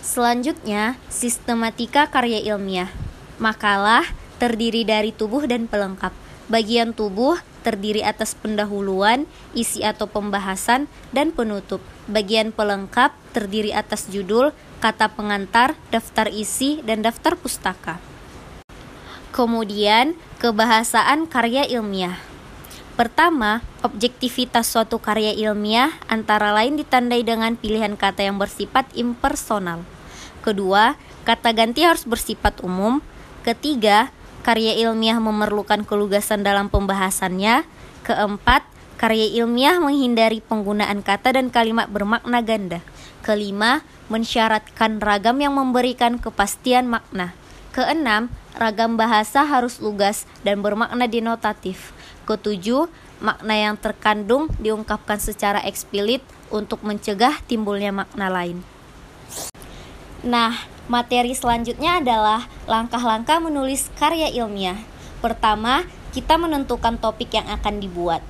Selanjutnya, sistematika karya ilmiah. Makalah terdiri dari tubuh dan pelengkap. Bagian tubuh terdiri atas pendahuluan, isi atau pembahasan, dan penutup. Bagian pelengkap terdiri atas judul, kata pengantar, daftar isi, dan daftar pustaka. Kemudian, kebahasaan karya ilmiah. Pertama, objektivitas suatu karya ilmiah antara lain ditandai dengan pilihan kata yang bersifat impersonal. Kedua, kata ganti harus bersifat umum. Ketiga, karya ilmiah memerlukan kelugasan dalam pembahasannya. Keempat, karya ilmiah menghindari penggunaan kata dan kalimat bermakna ganda. Kelima, mensyaratkan ragam yang memberikan kepastian makna. Keenam, ragam bahasa harus lugas dan bermakna denotatif. Ketujuh, makna yang terkandung diungkapkan secara eksplisit untuk mencegah timbulnya makna lain. Nah, materi selanjutnya adalah langkah-langkah menulis karya ilmiah. Pertama, kita menentukan topik yang akan dibuat.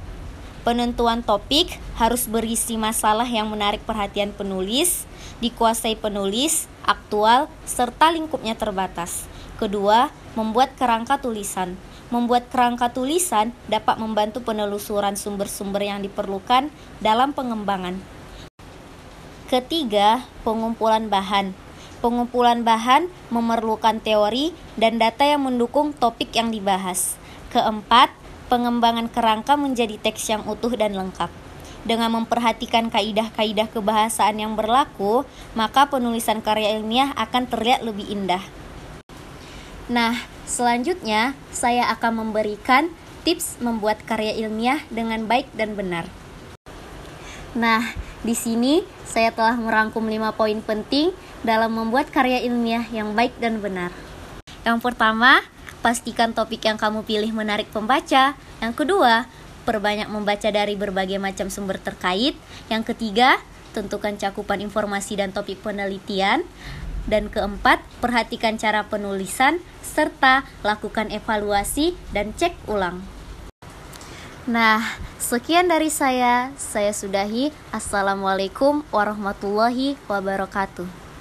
Penentuan topik harus berisi masalah yang menarik perhatian penulis, dikuasai penulis, aktual, serta lingkupnya terbatas. Kedua, membuat kerangka tulisan. Membuat kerangka tulisan dapat membantu penelusuran sumber-sumber yang diperlukan dalam pengembangan. Ketiga, pengumpulan bahan. Pengumpulan bahan memerlukan teori dan data yang mendukung topik yang dibahas. Keempat, pengembangan kerangka menjadi teks yang utuh dan lengkap. Dengan memperhatikan kaidah-kaidah kebahasaan yang berlaku, maka penulisan karya ilmiah akan terlihat lebih indah. Nah, selanjutnya saya akan memberikan tips membuat karya ilmiah dengan baik dan benar. Nah, di sini saya telah merangkum 5 poin penting dalam membuat karya ilmiah yang baik dan benar. Yang pertama, pastikan topik yang kamu pilih menarik pembaca. Yang kedua, perbanyak membaca dari berbagai macam sumber terkait. Yang ketiga, tentukan cakupan informasi dan topik penelitian. Dan keempat, perhatikan cara penulisan serta lakukan evaluasi dan cek ulang. Nah, sekian dari saya. Saya sudahi. Assalamualaikum warahmatullahi wabarakatuh.